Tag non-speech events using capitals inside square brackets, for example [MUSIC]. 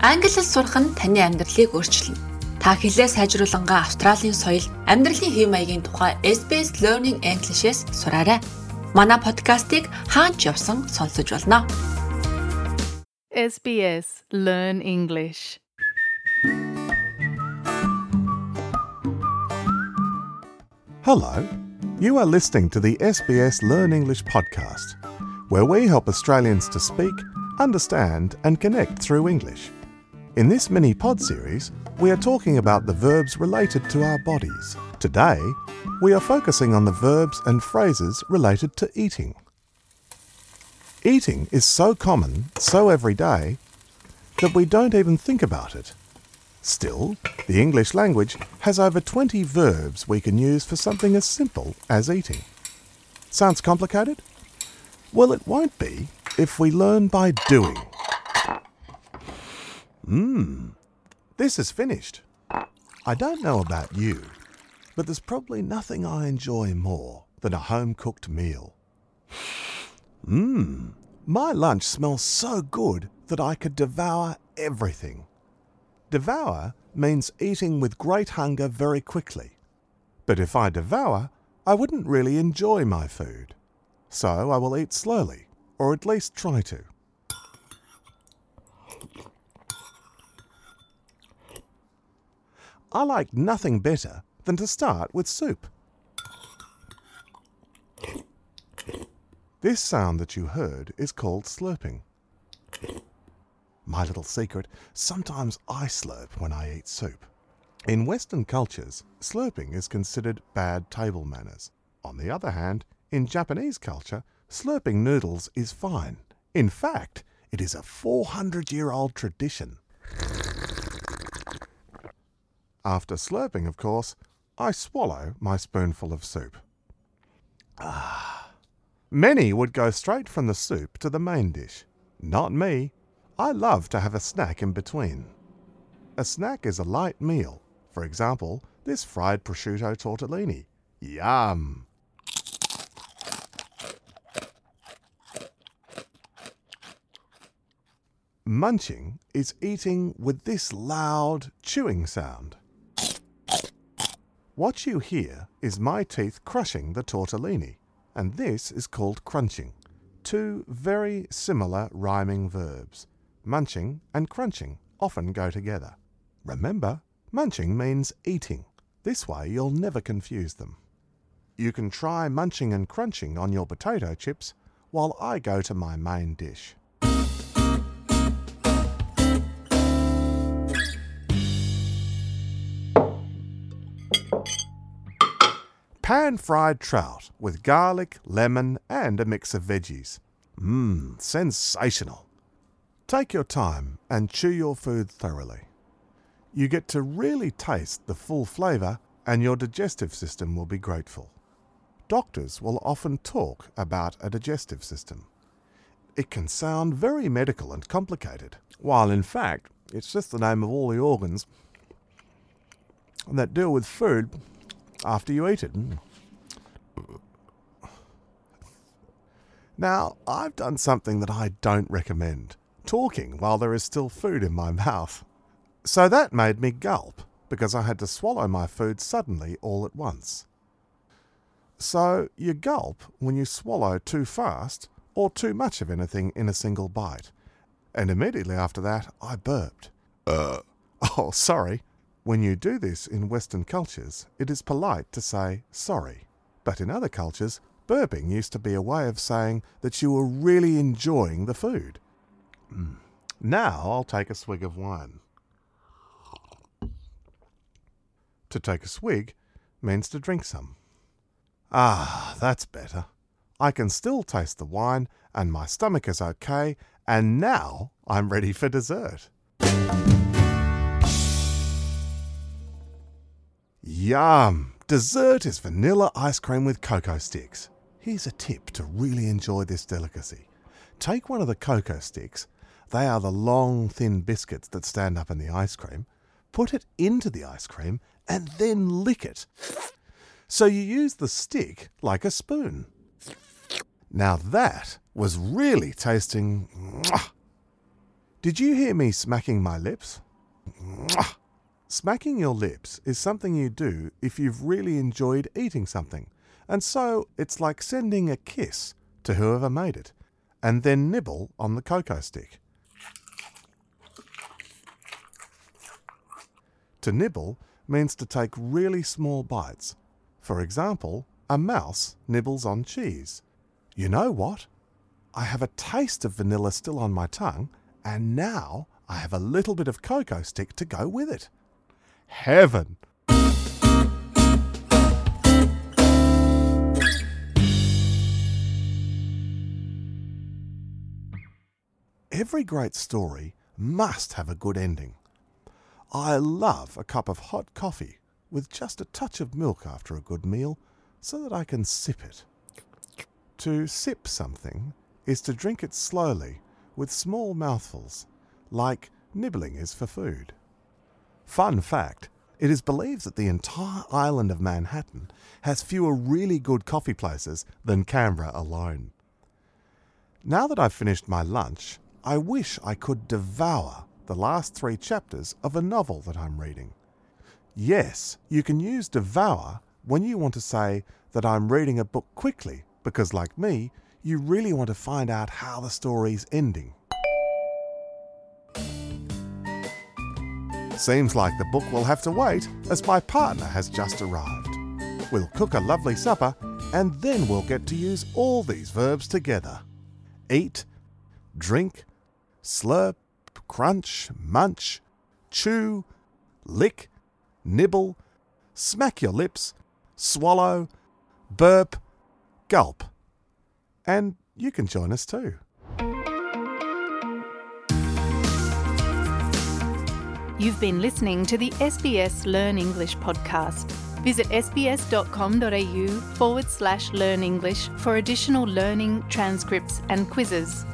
Англи хэл сурах нь таны амьдралыг өөрчилнө. Та хэлээ сайжруулангаа Австралийн соёл, амьдралын хэв маягийн тухай SBS Learning English-с сураарай. Манай подкастыг хаач явсан сонсож болно. SBS Learn English. Hello. You are listening to the SBS Learn English podcast, where we help Australians to speak, understand, and connect through English. In this mini pod series, we are talking about the verbs related to our bodies. Today, we are focusing on the verbs and phrases related to eating. Eating is so common, so everyday, that we don't even think about it. Still, the English language has over 20 verbs we can use for something as simple as eating. Sounds complicated? Well, it won't be if we learn by doing. Mmm, this is finished. I don't know about you, but there's probably nothing I enjoy more than a home cooked meal. Mmm, my lunch smells so good that I could devour everything. Devour means eating with great hunger very quickly. But if I devour, I wouldn't really enjoy my food. So I will eat slowly, or at least try to. I like nothing better than to start with soup. This sound that you heard is called slurping. My little secret sometimes I slurp when I eat soup. In Western cultures, slurping is considered bad table manners. On the other hand, in Japanese culture, slurping noodles is fine. In fact, it is a 400 year old tradition. After slurping, of course, I swallow my spoonful of soup. Ah. Many would go straight from the soup to the main dish. Not me. I love to have a snack in between. A snack is a light meal. For example, this fried prosciutto tortellini. Yum! Munching is eating with this loud chewing sound. What you hear is my teeth crushing the tortellini, and this is called crunching. Two very similar rhyming verbs. Munching and crunching often go together. Remember, munching means eating. This way you'll never confuse them. You can try munching and crunching on your potato chips while I go to my main dish. Pan fried trout with garlic, lemon, and a mix of veggies. Mmm, sensational. Take your time and chew your food thoroughly. You get to really taste the full flavour, and your digestive system will be grateful. Doctors will often talk about a digestive system. It can sound very medical and complicated, while in fact it's just the name of all the organs that deal with food after you eat it. Mm. Now, I've done something that I don't recommend talking while there is still food in my mouth. So that made me gulp because I had to swallow my food suddenly all at once. So you gulp when you swallow too fast or too much of anything in a single bite. And immediately after that, I burped. Uh. [LAUGHS] Oh, sorry. When you do this in Western cultures, it is polite to say sorry. But in other cultures, burping used to be a way of saying that you were really enjoying the food. Mm. Now I'll take a swig of wine. To take a swig means to drink some. Ah, that's better. I can still taste the wine, and my stomach is okay, and now I'm ready for dessert. Yum! Dessert is vanilla ice cream with cocoa sticks. Here's a tip to really enjoy this delicacy. Take one of the cocoa sticks, they are the long, thin biscuits that stand up in the ice cream, put it into the ice cream, and then lick it. So you use the stick like a spoon. Now that was really tasting. Did you hear me smacking my lips? Smacking your lips is something you do if you've really enjoyed eating something, and so it's like sending a kiss to whoever made it, and then nibble on the cocoa stick. To nibble means to take really small bites. For example, a mouse nibbles on cheese. You know what? I have a taste of vanilla still on my tongue, and now I have a little bit of cocoa stick to go with it. Heaven! Every great story must have a good ending. I love a cup of hot coffee with just a touch of milk after a good meal so that I can sip it. To sip something is to drink it slowly with small mouthfuls, like nibbling is for food. Fun fact it is believed that the entire island of Manhattan has fewer really good coffee places than Canberra alone. Now that I've finished my lunch, I wish I could devour the last three chapters of a novel that I'm reading. Yes, you can use devour when you want to say that I'm reading a book quickly because, like me, you really want to find out how the story's ending. Seems like the book will have to wait as my partner has just arrived. We'll cook a lovely supper and then we'll get to use all these verbs together eat, drink, slurp, crunch, munch, chew, lick, nibble, smack your lips, swallow, burp, gulp. And you can join us too. You've been listening to the SBS Learn English podcast. Visit sbs.com.au forward slash learn English for additional learning, transcripts, and quizzes.